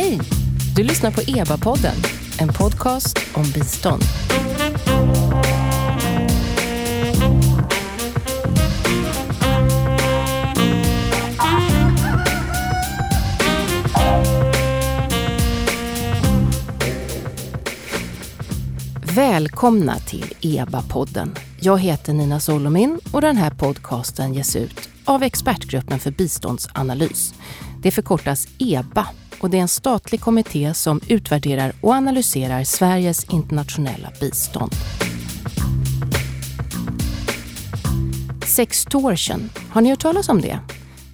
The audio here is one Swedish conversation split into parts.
Hej! Du lyssnar på EBA-podden, en podcast om bistånd. Välkomna till EBA-podden. Jag heter Nina Solomin och den här podcasten ges ut av Expertgruppen för biståndsanalys. Det förkortas EBA och det är en statlig kommitté som utvärderar och analyserar Sveriges internationella bistånd. Sextortion, har ni hört talas om det?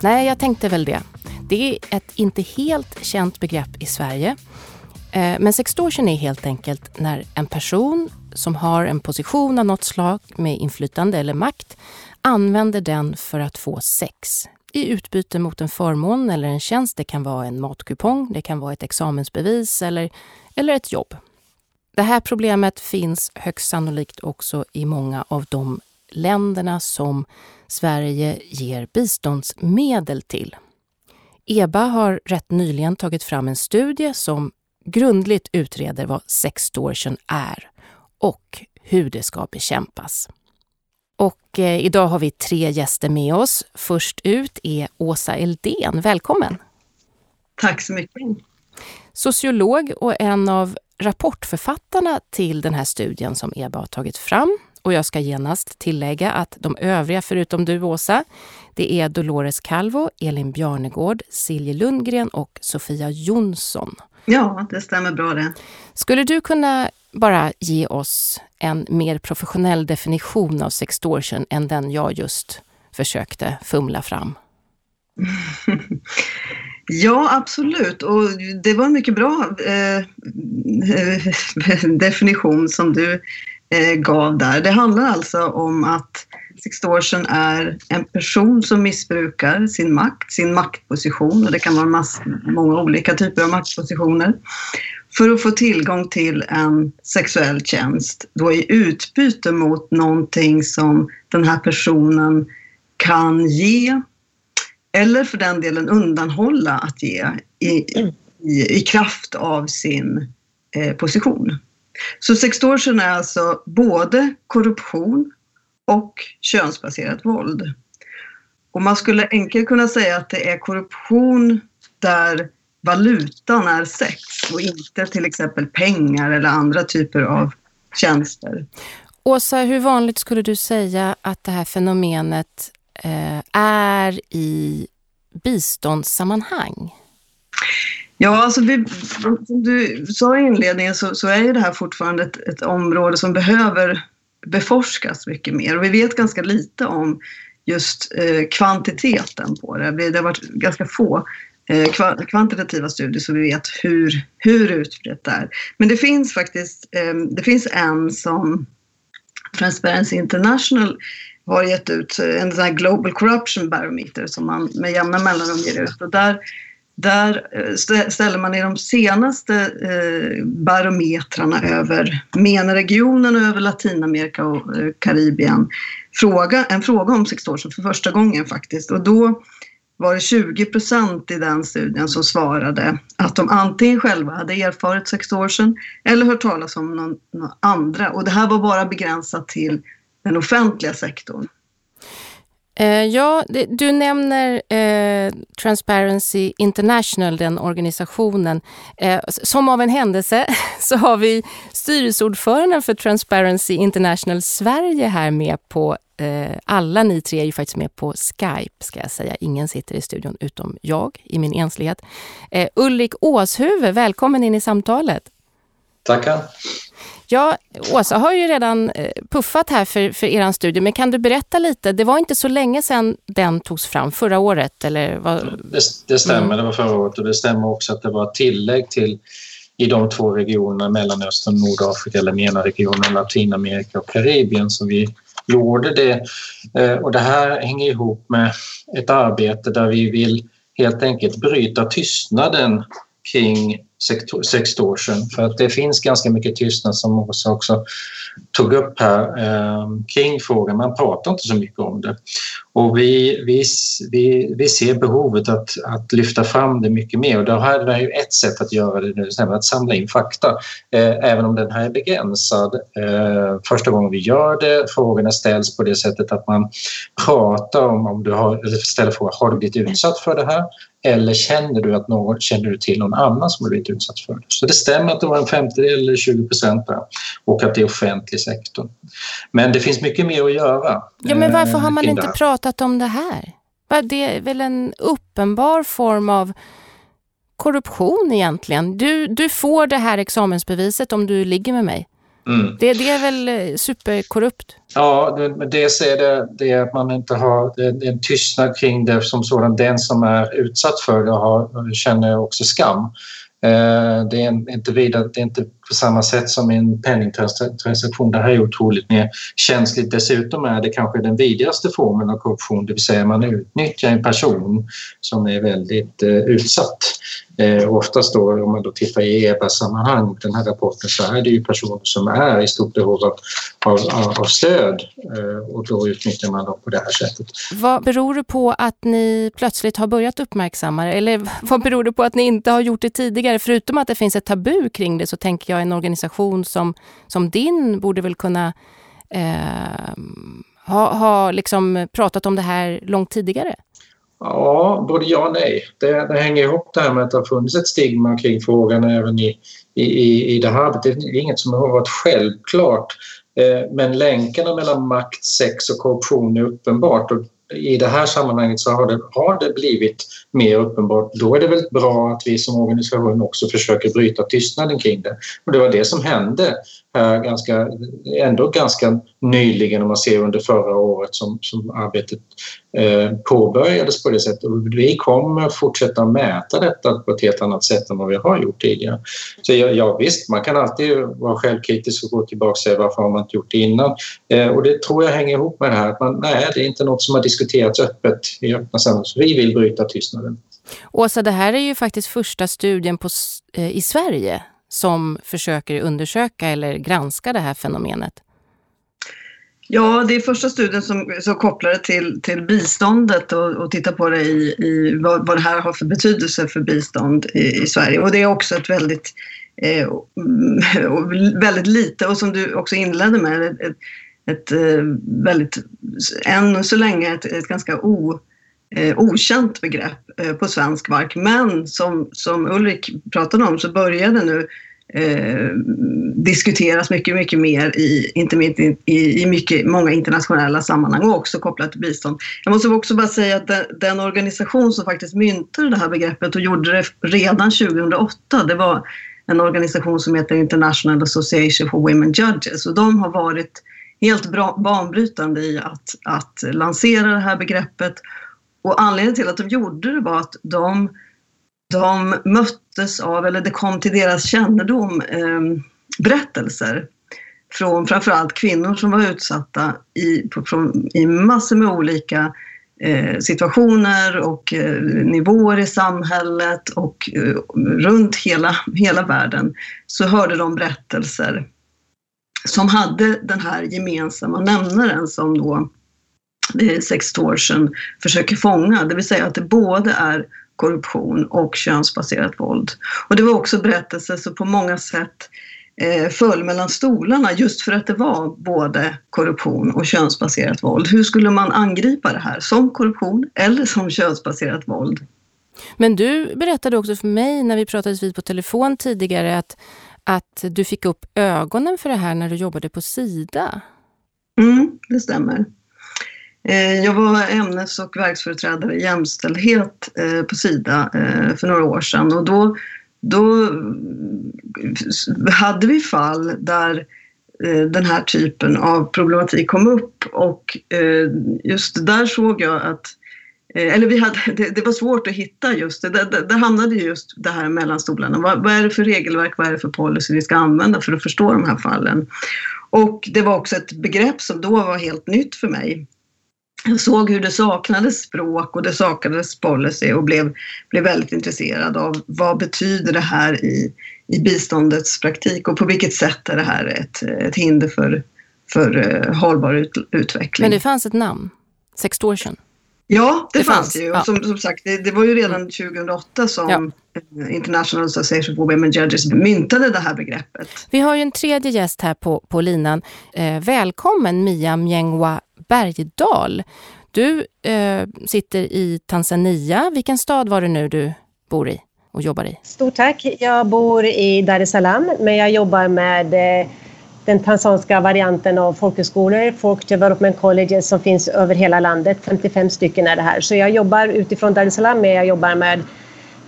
Nej, jag tänkte väl det. Det är ett inte helt känt begrepp i Sverige. Eh, men sextortion är helt enkelt när en person som har en position av något slag med inflytande eller makt använder den för att få sex i utbyte mot en förmån eller en tjänst. Det kan vara en matkupong, det kan vara ett examensbevis eller, eller ett jobb. Det här problemet finns högst sannolikt också i många av de länderna som Sverige ger biståndsmedel till. EBA har rätt nyligen tagit fram en studie som grundligt utreder vad sextortion är och hur det ska bekämpas. Och eh, idag har vi tre gäster med oss. Först ut är Åsa Eldén. Välkommen! Tack så mycket! Sociolog och en av rapportförfattarna till den här studien som EBA har tagit fram. Och jag ska genast tillägga att de övriga, förutom du Åsa, det är Dolores Calvo, Elin Bjarnegård, Silje Lundgren och Sofia Jonsson. Ja, det stämmer bra det. Skulle du kunna bara ge oss en mer professionell definition av sextortion än den jag just försökte fumla fram? Ja, absolut. Och det var en mycket bra eh, definition som du eh, gav där. Det handlar alltså om att sextortion är en person som missbrukar sin makt, sin maktposition och det kan vara mass, många olika typer av maktpositioner för att få tillgång till en sexuell tjänst då i utbyte mot någonting som den här personen kan ge eller för den delen undanhålla att ge i, i, i kraft av sin eh, position. Så sextortion är alltså både korruption och könsbaserat våld. Och man skulle enkelt kunna säga att det är korruption där valutan är sex och inte till exempel pengar eller andra typer av tjänster. Åsa, hur vanligt skulle du säga att det här fenomenet eh, är i biståndssammanhang? Ja, alltså vi, som du sa i inledningen så, så är ju det här fortfarande ett, ett, område som behöver beforskas mycket mer och vi vet ganska lite om just eh, kvantiteten på det. Det har varit ganska få Eh, kvantitativa studier så vi vet hur, hur utbrett det är. Men det finns faktiskt ehm, det finns en som Transparency International har gett ut, eh, en sån här Global Corruption Barometer som man med jämna mellanrum ger ut. Och där, där eh, ställer man i de senaste eh, barometrarna över MENA-regionen och över Latinamerika och eh, Karibien fråga, en fråga om sextortion för första gången faktiskt. Och då var det 20 procent i den studien som svarade att de antingen själva hade erfarit sextortion eller hört talas om någon, någon andra. Och det här var bara begränsat till den offentliga sektorn. Eh, ja, du nämner eh, Transparency International, den organisationen. Eh, som av en händelse så har vi styrelseordföranden för Transparency International Sverige här med på eh, alla ni tre är ju faktiskt med på Skype, ska jag säga. Ingen sitter i studion utom jag i min enslighet. Eh, Ulrik Åshuvud, välkommen in i samtalet. Tackar. Ja, Åsa har ju redan eh, puffat här för, för er studie, men kan du berätta lite? Det var inte så länge sedan den togs fram, förra året? Eller vad? Det, det stämmer, mm. det var förra året och det stämmer också att det var ett tillägg till i de två regionerna, Mellanöstern, Nordafrika, eller MENA-regionen, Latinamerika och Karibien som vi gjorde det. Eh, och det här hänger ihop med ett arbete där vi vill helt enkelt bryta tystnaden kring sextortion för att det finns ganska mycket tystnad som Åsa också tog upp här eh, kring frågan. Man pratar inte så mycket om det. Och vi, vi, vi, vi ser behovet att, att lyfta fram det mycket mer och det här är ju ett sätt att göra det nu, att samla in fakta. Eh, även om den här är begränsad. Eh, första gången vi gör det, frågorna ställs på det sättet att man pratar om, om du har, ställer frågan, har du blivit utsatt för det här? Eller känner du, att någon, känner du till någon annan som har blivit utsatt för det? Så det stämmer att det var en femtedel eller 20 procent där och att det är offentlig sektor. Men det finns mycket mer att göra. Ja, men varför har man inte pratat om det här? Det är väl en uppenbar form av korruption egentligen. Du, du får det här examensbeviset om du ligger med mig. Mm. Det, det är väl eh, superkorrupt? Ja, dels är det, det att man inte har det en tystnad kring det som sådan. Den som är utsatt för det har, känner också skam. Eh, det är inte, vidare, det är inte på samma sätt som i en penningtransaktion. Det här är otroligt mer känsligt. Dessutom är det kanske den vidrigaste formen av korruption, det vill säga man utnyttjar en person som är väldigt eh, utsatt. Eh, oftast då, om man då tittar i EBA-sammanhang, den här rapporten, så är det ju personer som är i stort behov av, av, av stöd eh, och då utnyttjar man dem på det här sättet. Vad beror det på att ni plötsligt har börjat uppmärksamma det? Eller vad beror det på att ni inte har gjort det tidigare? Förutom att det finns ett tabu kring det så tänker jag en organisation som, som din borde väl kunna eh, ha, ha liksom pratat om det här långt tidigare? Ja, både ja och nej. Det, det, hänger ihop det här med att det har funnits ett stigma kring frågan även i, i, i det här. Det är inget som har varit självklart. Eh, men länkarna mellan makt, sex och korruption är uppenbart. Och i det här sammanhanget så har det, har det blivit mer uppenbart. Då är det väl bra att vi som organisation också försöker bryta tystnaden kring det. Och det var det som hände här ganska, ändå ganska nyligen om man ser under förra året som, som arbetet Eh, påbörjades på det sättet. Och vi kommer fortsätta mäta detta på ett helt annat sätt än vad vi har gjort tidigare. Så ja, ja visst, man kan alltid vara självkritisk och gå tillbaka och säga varför har man inte gjort det innan? Eh, och det tror jag hänger ihop med det här att man, nej, det är inte något som har diskuterats öppet i öppna sammanhang. Så vi vill bryta tystnaden. Åsa, det här är ju faktiskt första studien på, eh, i Sverige som försöker undersöka eller granska det här fenomenet? Ja, det är första studien som, som kopplar det till, till biståndet och, och tittar på det i, i vad, vad det här har för betydelse för bistånd i, i Sverige. Och det är också ett väldigt, eh, mm, väldigt lite, och som du också inledde med, ett, ett, ett eh, väldigt, än så länge ett, ett ganska o, eh, okänt begrepp eh, på svensk mark. Men som, som Ulrik pratade om så började nu eh, diskuteras mycket, mycket mer i, inte minst i, i mycket, många internationella sammanhang och också kopplat till bistånd. Jag måste också bara säga att den, den, organisation som faktiskt myntade det här begreppet och gjorde det redan 2008, det var en organisation som heter International Association for Women Judges och de har varit helt bra, banbrytande i att, att lansera det här begreppet och anledningen till att de gjorde det var att de de möttes av, eller det kom till deras kännedom, eh, berättelser från framförallt kvinnor som var utsatta i, på, från, i massor med olika eh, situationer och eh, nivåer i samhället och eh, runt hela, hela världen så hörde de berättelser som hade den här gemensamma nämnaren som då eh, sextortion försöker fånga, det vill säga att det både är korruption och könsbaserat våld. Och det var också berättelser som på många sätt eh, föll mellan stolarna just för att det var både korruption och könsbaserat våld. Hur skulle man angripa det här? Som korruption eller som könsbaserat våld? Men du berättade också för mig när vi pratades vid på telefon tidigare att, att du fick upp ögonen för det här när du jobbade på Sida. Mm, det stämmer. Eh, jag var ämnes och verksföreträdare i jämställdhet eh, på Sida eh, för några år sedan och då, då hade vi fall där den här typen av problematik kom upp och just där såg jag att eller vi hade, det, det var svårt att hitta just det. Där, det hamnade just det här mellan stolarna. Vad, vad, är det för regelverk, vad är det för policy vi ska använda för att förstå de här fallen? Och det var också ett begrepp som då var helt nytt för mig jag såg hur det saknades språk och det saknades policy och blev, blev väldigt intresserad av vad betyder det här i, i biståndets praktik och på vilket sätt är det här ett, ett hinder för, för uh, hållbar ut, utveckling. Men det fanns ett namn, Sextortion? Ja, det, det fanns, fanns ju. Ja. Som, som sagt, det, det, var ju redan 2008 som ja. Eh, International Association for Women Judges myntade det här begreppet. Vi har ju en tredje gäst här på, på linan. Eh, välkommen Mia Mjengwa Bergdahl. Du eh, sitter i Tanzania. Vilken stad var det nu du bor i och jobbar i? Stort tack. Jag bor i Dar es Salaam, men jag jobbar med eh, den tanzanska varianten av folkhögskolor, Folk Development Colleges som finns över hela landet. 55 stycken är det här. Så jag jobbar utifrån Dar es Salaam, men jag jobbar med,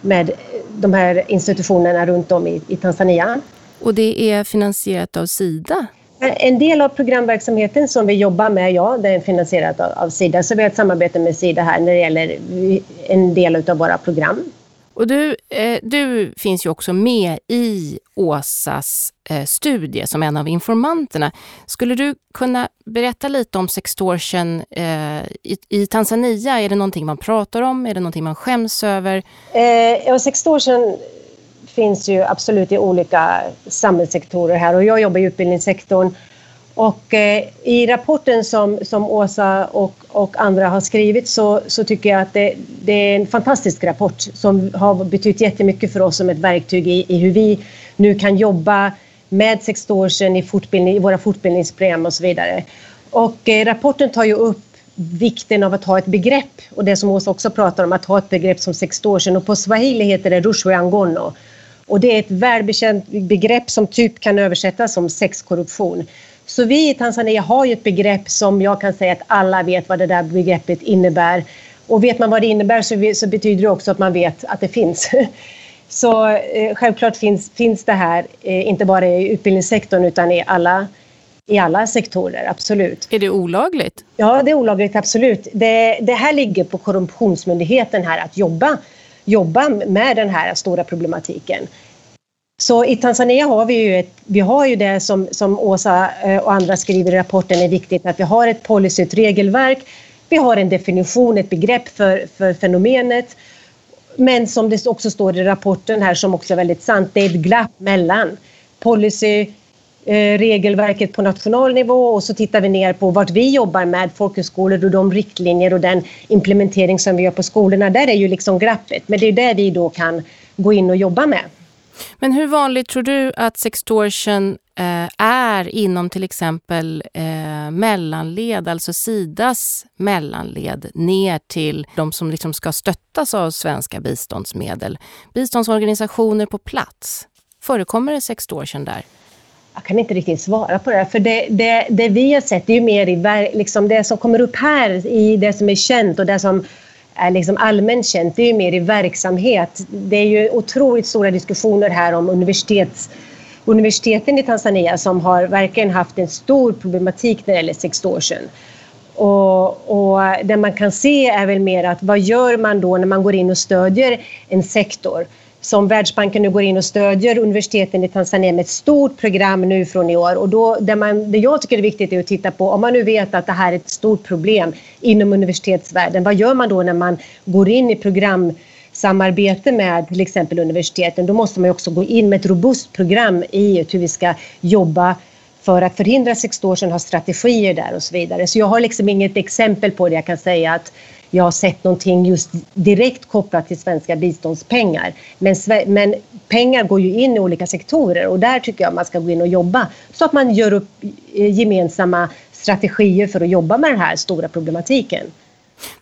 med de här institutionerna runt om i, i Tanzania. Och det är finansierat av Sida? En del av programverksamheten som vi jobbar med, ja, det är finansierat av, av Sida. Så vi har ett samarbete med Sida här när det gäller en del av våra program. Och du, eh, du finns ju också med i Åsas eh, studie som en av informanterna. Skulle du kunna berätta lite om sextortion eh, i, i, Tanzania? Är det någonting man pratar om? Är det någonting man skäms över? Eh, ja, sextortion finns ju absolut i olika samhällssektorer här och jag jobbar i utbildningssektorn. Och eh, i rapporten som, som Åsa och, och andra har skrivit så, så tycker jag att det, det, är en fantastisk rapport som har betytt jättemycket för oss som ett verktyg i, i hur vi nu kan jobba med sextortion i, fortbildning, i våra fortbildningsprogram och så vidare. Och eh, rapporten tar ju upp vikten av att ha ett begrepp och det som Åsa också pratar om, att ha ett begrepp som sextortion och på swahili heter det rushwe angono. Och det är ett välbekänt begrepp som typ kan översättas som sexkorruption. Så vi i Tanzania har ju ett begrepp som jag kan säga att alla vet vad det där begreppet innebär. Och vet man vad det innebär så, så betyder det också att man vet att det finns. Så eh, självklart finns, finns det här, eh, inte bara i utbildningssektorn utan i alla, i alla sektorer, absolut. Är det olagligt? Ja, det är olagligt, absolut. Det, det här ligger på Korruptionsmyndigheten här att jobba, jobba med den här stora problematiken. Så i Tanzania har vi ju, ett, vi har ju det som, som Åsa eh, och andra skriver i rapporten är viktigt, att vi har ett policy, ett regelverk, vi har en definition, ett begrepp för, för fenomenet. Men som det också står i rapporten här som också är väldigt sant, det är ett glapp mellan policy, Eh, regelverket på nationell nivå och så tittar vi ner på vart vi jobbar med folkhögskolor och de riktlinjer och den implementering som vi gör på skolorna. Där är ju liksom glappet, men det är där vi då kan gå in och jobba med. Men hur vanligt tror du att sextortion eh, är inom till exempel eh, mellanled, alltså Sidas mellanled ner till de som liksom ska stöttas av svenska biståndsmedel? Biståndsorganisationer på plats. Förekommer det sextortion där? Jag kan inte riktigt svara på det, för det, det, det vi har sett är ju mer i liksom det som kommer upp här i det som är känt och det som är liksom allmänt känt, det är ju mer i verksamhet. Det är ju otroligt stora diskussioner här om universitets, universiteten i Tanzania som har verkligen haft en stor problematik när det gäller sextortion. Och, och det man kan se är väl mer att vad gör man då när man går in och stödjer en sektor? Som Världsbanken nu går in och stödjer universiteten i Tanzania med ett stort program nu från i år. Och då, det, man, det jag tycker är viktigt är att titta på, om man nu vet att det här är ett stort problem inom universitetsvärlden, vad gör man då när man går in i programsamarbete med till exempel universiteten? Då måste man också gå in med ett robust program i hur vi ska jobba för att förhindra sextortion, ha strategier där och så vidare. Så jag har liksom inget exempel på det jag kan säga att jag har sett någonting just direkt kopplat till svenska biståndspengar. Men, men pengar går ju in i olika sektorer och där tycker jag man ska gå in och jobba så att man gör upp eh, gemensamma strategier för att jobba med den här stora problematiken.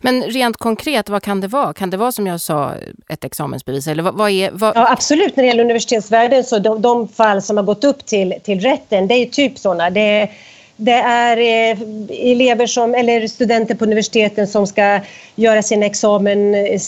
Men rent konkret, vad kan det vara? Kan det vara som jag sa, ett examensbevis? Eller vad, vad är, vad... Ja, absolut, när det gäller universitetsvärlden så de, de, fall som har gått upp till, till rätten, det är typ sådana. Det är det är eh, elever som, eller studenter på universiteten som ska göra sin examen, eh,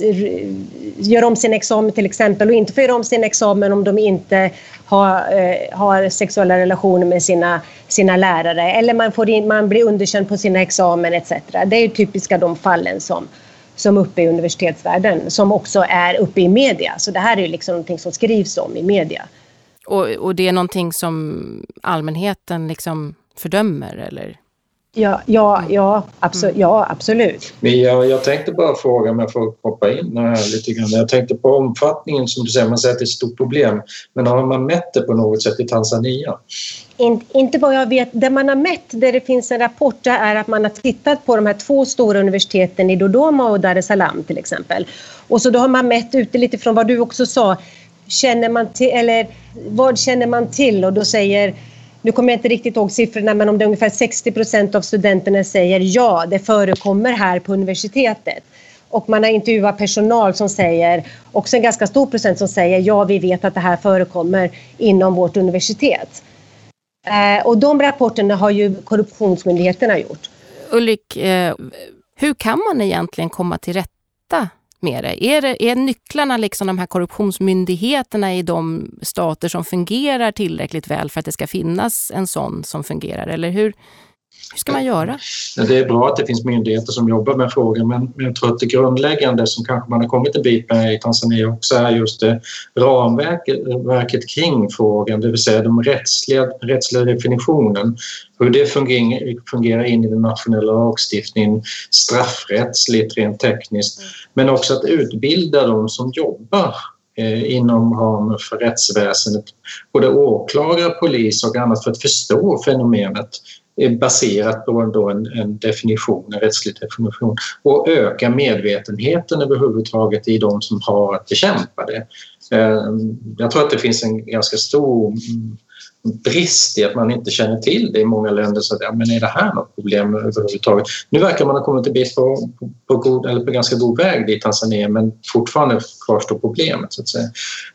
göra om sin examen till exempel och inte få göra om sin examen om de inte har, eh, har sexuella relationer med sina, sina lärare eller man, får in, man blir underkänd på sina examen etc. Det är typiska de fallen som, som uppe i universitetsvärlden som också är uppe i media. Så det här är liksom någonting som skrivs om i media. Och, och det är någonting som allmänheten liksom fördömer eller? Ja, ja, ja, absolut. ja absolut. Mia, jag tänkte bara fråga om jag får hoppa in här lite grann. Jag tänkte på omfattningen som du säger, man säger att det är ett stort problem. Men har man mätt det på något sätt i Tanzania? In, inte vad jag vet. Det man har mätt, där det finns en rapport, det är att man har tittat på de här två stora universiteten i Dodoma och Dar es Salaam till exempel. Och så då har man mätt ute lite från vad du också sa. Känner man till, eller vad känner man till? Och då säger nu kommer jag inte riktigt ihåg siffrorna, men om det är ungefär 60 procent av studenterna säger ja, det förekommer här på universitetet. Och man har intervjuat personal som säger, också en ganska stor procent som säger ja, vi vet att det här förekommer inom vårt universitet. Eh, och de rapporterna har ju korruptionsmyndigheterna gjort. Ulrik, eh, hur kan man egentligen komma till rätta med det? Är, det, är nycklarna liksom de här korruptionsmyndigheterna i de stater som fungerar tillräckligt väl för att det ska finnas en sån som fungerar? Eller hur, hur ska man göra? Det är bra att det finns myndigheter som jobbar med frågan men jag tror att det grundläggande som kanske man har kommit en bit med i Tanzania också är just det ramverket kring frågan, det vill säga den rättsliga, rättsliga definitionen. Hur det fungerar, in i den nationella lagstiftningen straffrättsligt, rent tekniskt, men också att utbilda de som jobbar eh, inom ramen för rättsväsendet, både åklagare, polis och annat för att förstå fenomenet baserat på en, en definition, en rättslig definition och öka medvetenheten överhuvudtaget i de som har att bekämpa det. Ehm, jag tror att det finns en ganska stor brist i att man inte känner till det i många länder. Så att, ja, men är det här något problem överhuvudtaget? Nu verkar man ha kommit en bit på, på, god, eller på ganska god väg i Tanzania men fortfarande kvarstår problemet. Så att säga.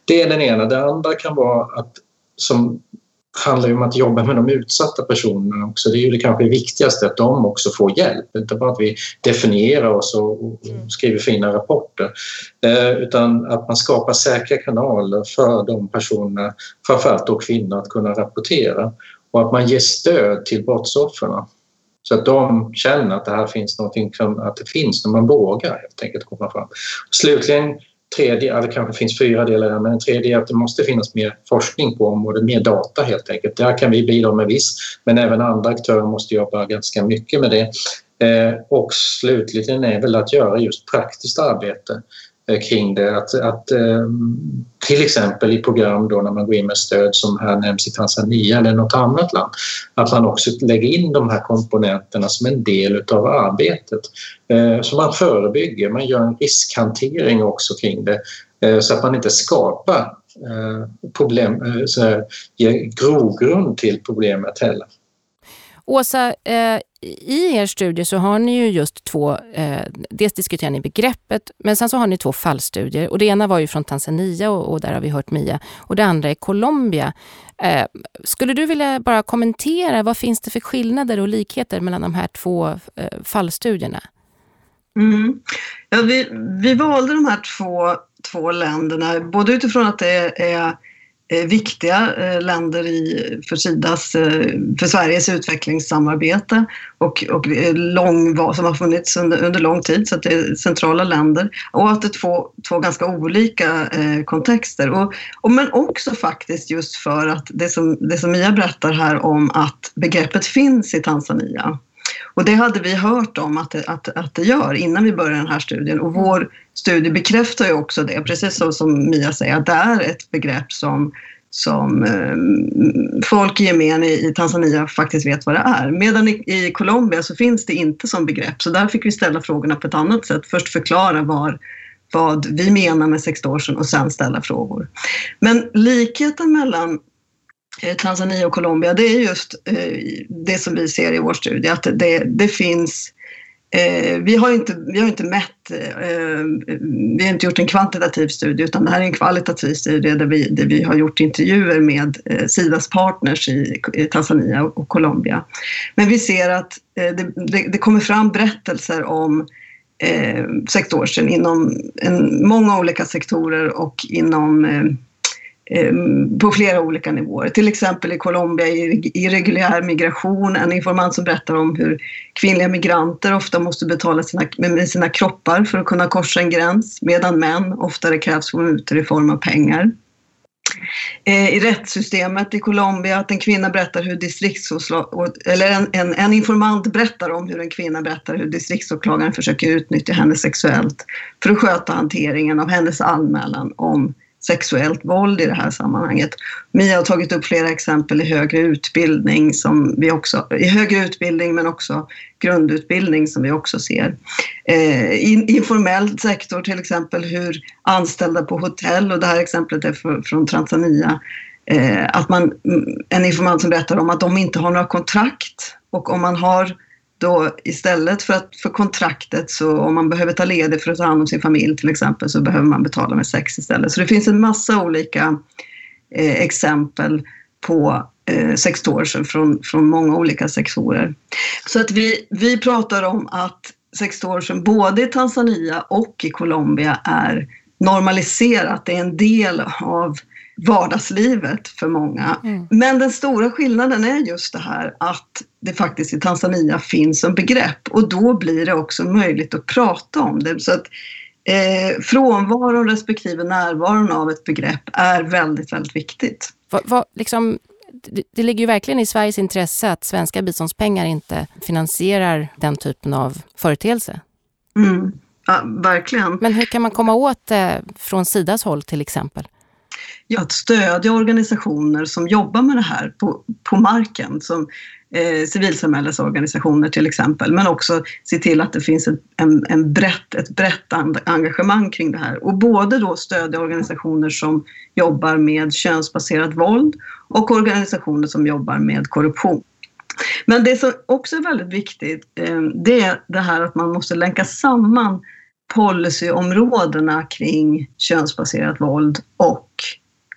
Det är den ena. Det andra kan vara att som handlar ju om att jobba med de utsatta personerna också. Det är ju det kanske viktigaste, att de också får hjälp. Inte bara att vi definierar oss och, mm. skriver fina rapporter eh, utan att man skapar säkra kanaler för de personerna, framförallt då kvinnor, att kunna rapportera och att man ger stöd till brottsoffren så att de känner att det här finns någonting, att det finns när man vågar helt enkelt komma fram. Slutligen tredje, eller det kanske finns fyra delar men en tredje är att det måste finnas mer forskning på området, mer data helt enkelt. Där kan vi bidra med viss, men även andra aktörer måste jobba ganska mycket med det. Eh, och slutligen är väl att göra just praktiskt arbete. Eh, kring det. Att, att eh, till exempel i program då när man går in med stöd som här nämns i Tanzania eller något annat land, att man också lägger in de här komponenterna som en del utav arbetet. Eh, så man förebygger, man gör en riskhantering också kring det så att man inte skapar problem, så här, ger grogrund till problemet heller. Åsa, i er studie så har ni ju just två, eh, dels diskuterar ni begreppet, men sen så har ni två fallstudier. Och det ena var ju från Tanzania och, och där har vi hört Mia. Och det andra är Colombia. Eh, skulle du vilja bara kommentera, vad finns det för skillnader och likheter mellan de här två eh, fallstudierna? Mm. Ja, vi, vi valde de här två, två länderna, både utifrån att det är Eh, viktiga eh, länder i, för Sidas, eh, för Sveriges utvecklingssamarbete och, och lång, som har funnits under, under lång tid, så att det är centrala länder. Och att det är två, två ganska olika eh, kontexter. Och, och, men också faktiskt just för att det som, det som Mia berättar här om att begreppet finns i Tanzania. Och det hade vi hört om att det, att, att det gör innan vi började den här studien. Och vår studie bekräftar ju också det, precis så som Mia säger, att det är ett begrepp som, som eh, folk i gemen i, i, Tanzania faktiskt vet vad det är. Medan i, i, Colombia så finns det inte som begrepp, så där fick vi ställa frågorna på ett annat sätt. Först förklara var, vad vi menar med sextortion och sen ställa frågor. Men likheten mellan Eh, Tanzania och Colombia, det är just eh, det som vi ser i vår studie, att det, det finns eh, vi har, inte, vi har inte mätt, vi har inte gjort en kvantitativ studie utan det här är en kvalitativ studie där vi, där vi har gjort intervjuer med Sidas partners i, Tanzania och Colombia. Men vi ser att det, det, det kommer fram berättelser om eh, sektorsen inom en, många olika sektorer och inom Ehm, på flera olika nivåer. Till exempel i Colombia i irreguljär migration, en informant som berättar om hur kvinnliga migranter ofta måste betala sina, med sina kroppar för att kunna korsa en gräns, medan män oftare krävs på mutor i form av pengar. Eh, i rättssystemet i Colombia att en kvinna berättar hur distriktsåklagaren, eller en, en, en, informant berättar om hur en kvinna berättar hur distriktsåklagaren försöker utnyttja henne sexuellt för att sköta hanteringen av hennes anmälan om sexuellt våld i det här sammanhanget. Mia har tagit upp flera exempel i högre utbildning, som vi också, i högre utbildning men också grundutbildning som vi också ser. Eh, informell sektor till exempel hur anställda på hotell, och det här exemplet är för, från Tanzania, eh, att man, mm, en informant som berättar om att de inte har några kontrakt och om man har då istället för, att, för kontraktet så om man behöver ta ledigt för att ta hand om sin familj till exempel så behöver man betala med sex istället. Så det finns en massa olika eh, exempel på eh, sextortion från, från många olika sektorer. Så att vi, vi pratar om att sextortion både i Tanzania och i Colombia är normaliserat, det är en del av vardagslivet för många. Mm. Men den stora skillnaden är just det här att det faktiskt i Tanzania finns som begrepp och då blir det också möjligt att prata om det. Så att eh, frånvaron respektive närvaron av ett begrepp är väldigt, väldigt viktigt. Va, va, liksom, det, det ligger ju verkligen i Sveriges intresse att svenska biståndspengar inte finansierar den typen av företeelse. Mm. Ja, verkligen. Men hur kan man komma åt det från Sidas håll till exempel? Ja, att stödja organisationer som jobbar med det här på, på marken, som eh, civilsamhällesorganisationer till exempel, men också se till att det finns ett, en, en brett, ett brett engagemang kring det här. Och både då stödja organisationer som jobbar med könsbaserat våld och organisationer som jobbar med korruption. Men det som också är väldigt viktigt, eh, det är det här att man måste länka samman policyområdena kring könsbaserat våld och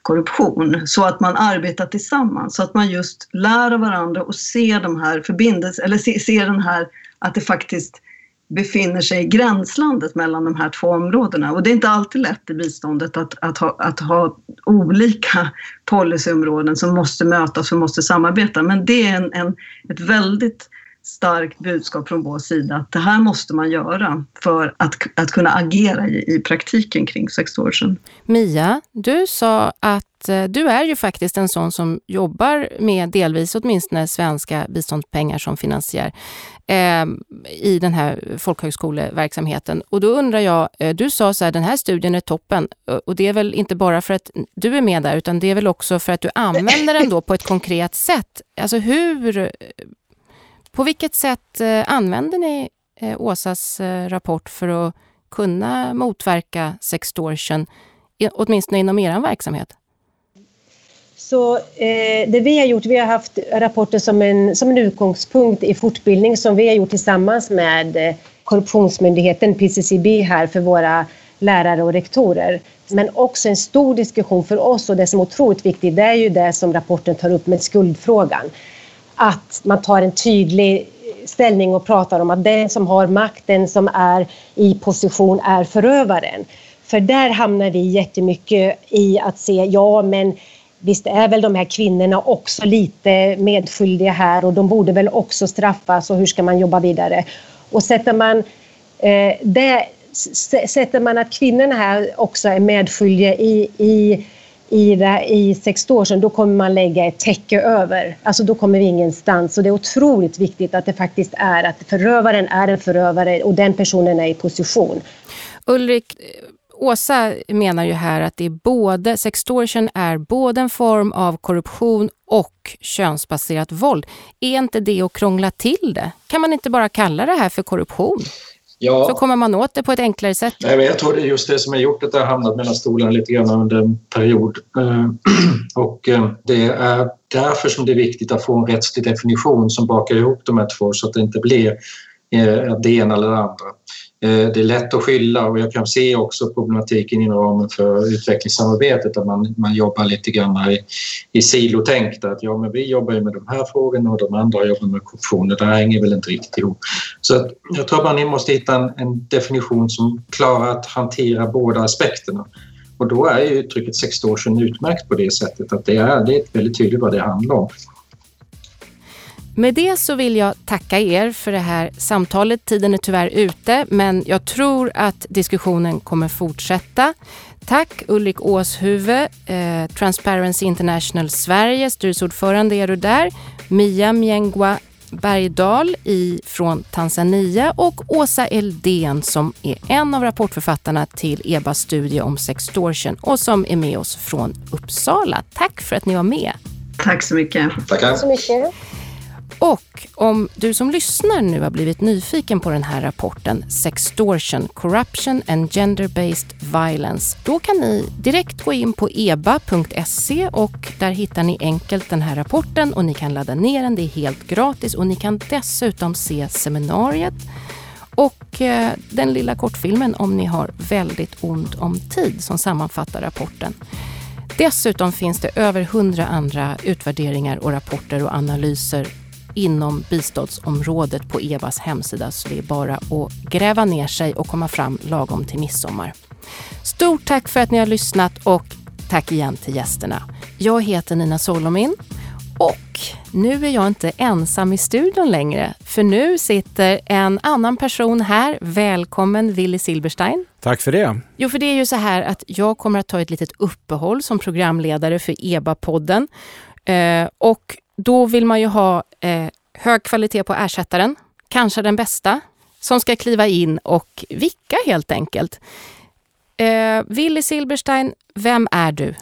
korruption så att man arbetar tillsammans, så att man just lär av varandra och ser de här förbindelserna, eller ser, ser den här att det faktiskt befinner sig i gränslandet mellan de här två områdena. Och det är inte alltid lätt i biståndet att, att, ha, att ha olika policyområden som måste mötas och måste samarbeta. Men det är en, en, ett väldigt starkt budskap från vår sida att det här måste man göra för att, att kunna agera i, i praktiken kring sextortion. Mia, du sa att eh, du är ju faktiskt en sån som jobbar med delvis åtminstone svenska biståndspengar som finansiär eh, i den här folkhögskoleverksamheten. Och då undrar jag, eh, du sa så här, den här studien är toppen och det är väl inte bara för att du är med där utan det är väl också för att du använder den då på ett konkret sätt. Alltså hur på vilket sätt eh, använder ni eh, Åsas eh, rapport för att kunna motverka sextortion, åtminstone inom er verksamhet? Så eh, det vi har gjort, vi har haft rapporten som en, som en utgångspunkt i fortbildning som vi har gjort tillsammans med Korruptionsmyndigheten, PCCB, här för våra lärare och rektorer. Men också en stor diskussion för oss och det som är otroligt viktigt, det är ju det som rapporten tar upp med skuldfrågan att man tar en tydlig ställning och pratar om att den som har makten, som är i position, är förövaren. För där hamnar vi jättemycket i att se, ja men visst är väl de här kvinnorna också lite medskyldiga här och de borde väl också straffas och hur ska man jobba vidare? Och sätter man, eh, det, sätter man att kvinnorna här också är medskyldiga i, i i, det, i sextortion, då kommer man lägga ett täcke över. Alltså då kommer vi ingenstans. Så det är otroligt viktigt att det faktiskt är att förövaren är en förövare och den personen är i position. Ulrik, eh, Åsa menar ju här att det är både, sextortion är både en form av korruption och könsbaserat våld. Är inte det att krångla till det? Kan man inte bara kalla det här för korruption? Ja. Så kommer man åt det på ett enklare sätt. Nej, jag tror det är just det som har gjort att det har hamnat mellan stolarna lite grann under en period. Eh, och eh, det är därför som det är viktigt att få en rättslig definition som bakar ihop de här två så att det inte blir eh, det ena eller det andra. Eh, det är lätt att skylla och jag kan se också problematiken inom ramen för utvecklingssamarbetet att man, man jobbar lite grann i, i silotänk att ja, men vi jobbar ju med de här frågorna och de andra jobbar med korruption. Det hänger väl inte riktigt ihop. Så att jag tror att man måste hitta en, en definition som klarar att hantera båda aspekterna. Och då är ju uttrycket sextortion utmärkt på det sättet att det är, det är väldigt tydligt vad det handlar om. Med det så vill jag tacka er för det här samtalet. Tiden är tyvärr ute, men jag tror att diskussionen kommer fortsätta. Tack Ulrik Åshuvud, eh, Transparency International Sverige, styrelseordförande är du där. Mia Mjengwa Bergdahl i, från Tanzania och Åsa Eldén som är en av rapportförfattarna till EBAs studie om sextortion och som är med oss från Uppsala. Tack för att ni var med. Tack så mycket. Tackar. Tack så mycket. Och om du som lyssnar nu har blivit nyfiken på den här rapporten Sextortion, Corruption and Gender-Based Violence, då kan ni direkt gå in på eba.se och där hittar ni enkelt den här rapporten och ni kan ladda ner den, det är helt gratis och ni kan dessutom se seminariet och eh, den lilla kortfilmen om ni har väldigt ont om tid som sammanfattar rapporten. Dessutom finns det över hundra andra utvärderingar och rapporter och analyser inom biståndsområdet på EVAs hemsida så det är bara att gräva ner sig och komma fram lagom till midsommar. Stort tack för att ni har lyssnat och tack igen till gästerna. Jag heter Nina Solomin och nu är jag inte ensam i studion längre, för nu sitter en annan person här. Välkommen Willy Silberstein. Tack för det. Jo, för det är ju så här att jag kommer att ta ett litet uppehåll som programledare för EBA-podden. Eh, och då vill man ju ha eh, hög kvalitet på ersättaren, kanske den bästa, som ska kliva in och vicka helt enkelt. Eh, Willy Silberstein, vem är du?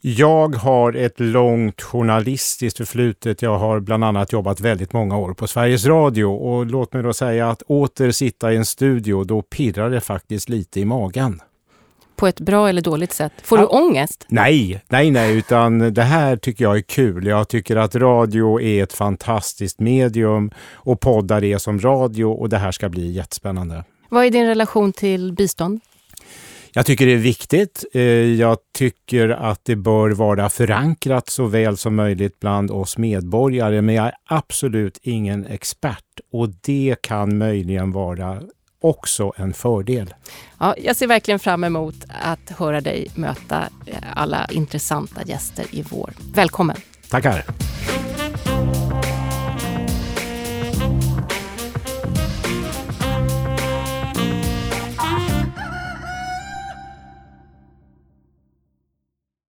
Jag har ett långt journalistiskt förflutet. Jag har bland annat jobbat väldigt många år på Sveriges Radio och låt mig då säga att åter sitta i en studio, då pirrar det faktiskt lite i magen på ett bra eller dåligt sätt? Får ja. du ångest? Nej, nej, nej, utan det här tycker jag är kul. Jag tycker att radio är ett fantastiskt medium och poddar är som radio och det här ska bli jättespännande. Vad är din relation till bistånd? Jag tycker det är viktigt. Eh, jag tycker att det bör vara förankrat så väl som möjligt bland oss medborgare, men jag är absolut ingen expert och det kan möjligen vara också en fördel. Ja, jag ser verkligen fram emot att höra dig möta eh, alla intressanta gäster i vår. Välkommen! Tackar!